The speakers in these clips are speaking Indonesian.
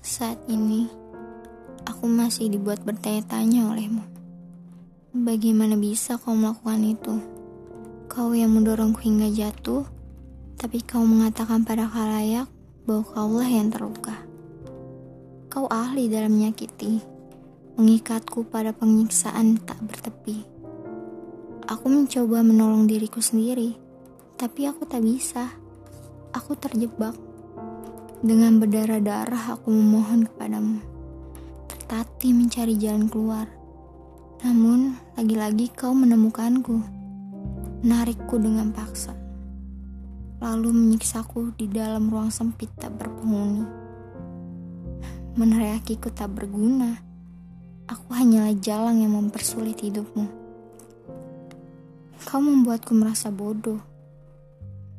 Saat ini, aku masih dibuat bertanya-tanya olehmu. Bagaimana bisa kau melakukan itu? Kau yang mendorongku hingga jatuh, tapi kau mengatakan pada khalayak bahwa kaulah yang terluka. Kau ahli dalam menyakiti, mengikatku pada penyiksaan tak bertepi. Aku mencoba menolong diriku sendiri, tapi aku tak bisa. Aku terjebak dengan berdarah-darah aku memohon kepadamu. Tertatih mencari jalan keluar. Namun, lagi-lagi kau menemukanku. Menarikku dengan paksa. Lalu menyiksaku di dalam ruang sempit tak berpenghuni. Meneriakiku tak berguna. Aku hanyalah jalan yang mempersulit hidupmu. Kau membuatku merasa bodoh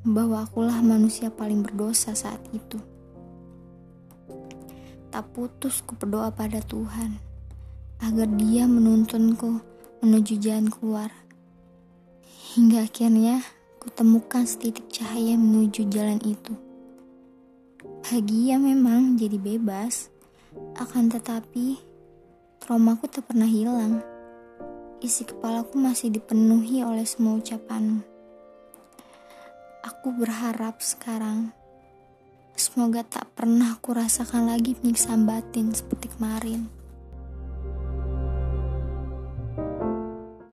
bahwa akulah manusia paling berdosa saat itu. Tak putus ku berdoa pada Tuhan agar dia menuntunku menuju jalan keluar. Hingga akhirnya kutemukan setitik cahaya menuju jalan itu. Bahagia memang jadi bebas, akan tetapi traumaku tak pernah hilang. Isi kepalaku masih dipenuhi oleh semua ucapanmu. Aku berharap sekarang Semoga tak pernah aku rasakan lagi penyiksaan batin seperti kemarin.